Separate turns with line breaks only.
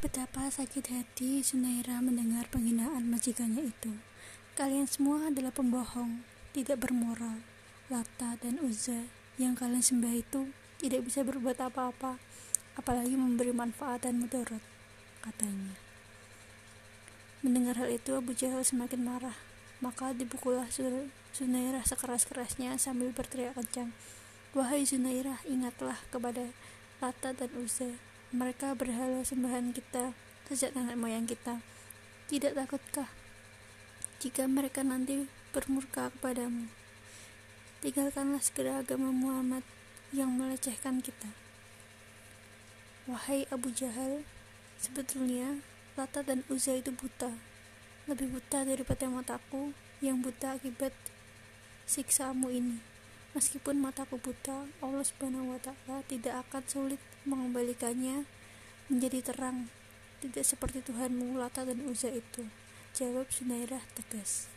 Betapa sakit hati Sunaira mendengar penghinaan majikannya itu. Kalian semua adalah pembohong, tidak bermoral. Lata dan Uzza yang kalian sembah itu tidak bisa berbuat apa-apa, apalagi memberi manfaat dan mudarat, katanya. Mendengar hal itu, Abu Jahal semakin marah. Maka dibukulah Sunairah sekeras-kerasnya sambil berteriak kencang. Wahai Sunairah, ingatlah kepada Lata dan Uzza mereka berhala sembahan kita sejak nenek moyang kita. Tidak takutkah jika mereka nanti bermurka kepadamu? Tinggalkanlah segera agama Muhammad yang melecehkan kita. Wahai Abu Jahal, sebetulnya Lata dan Uzza itu buta. Lebih buta daripada mataku yang buta akibat siksamu ini. Meskipun mataku buta, Allah Subhanahu wa taala tidak akan sulit mengembalikannya menjadi terang. Tidak seperti Tuhanmu Lata dan Uzza itu. Jawab Sunairah tegas.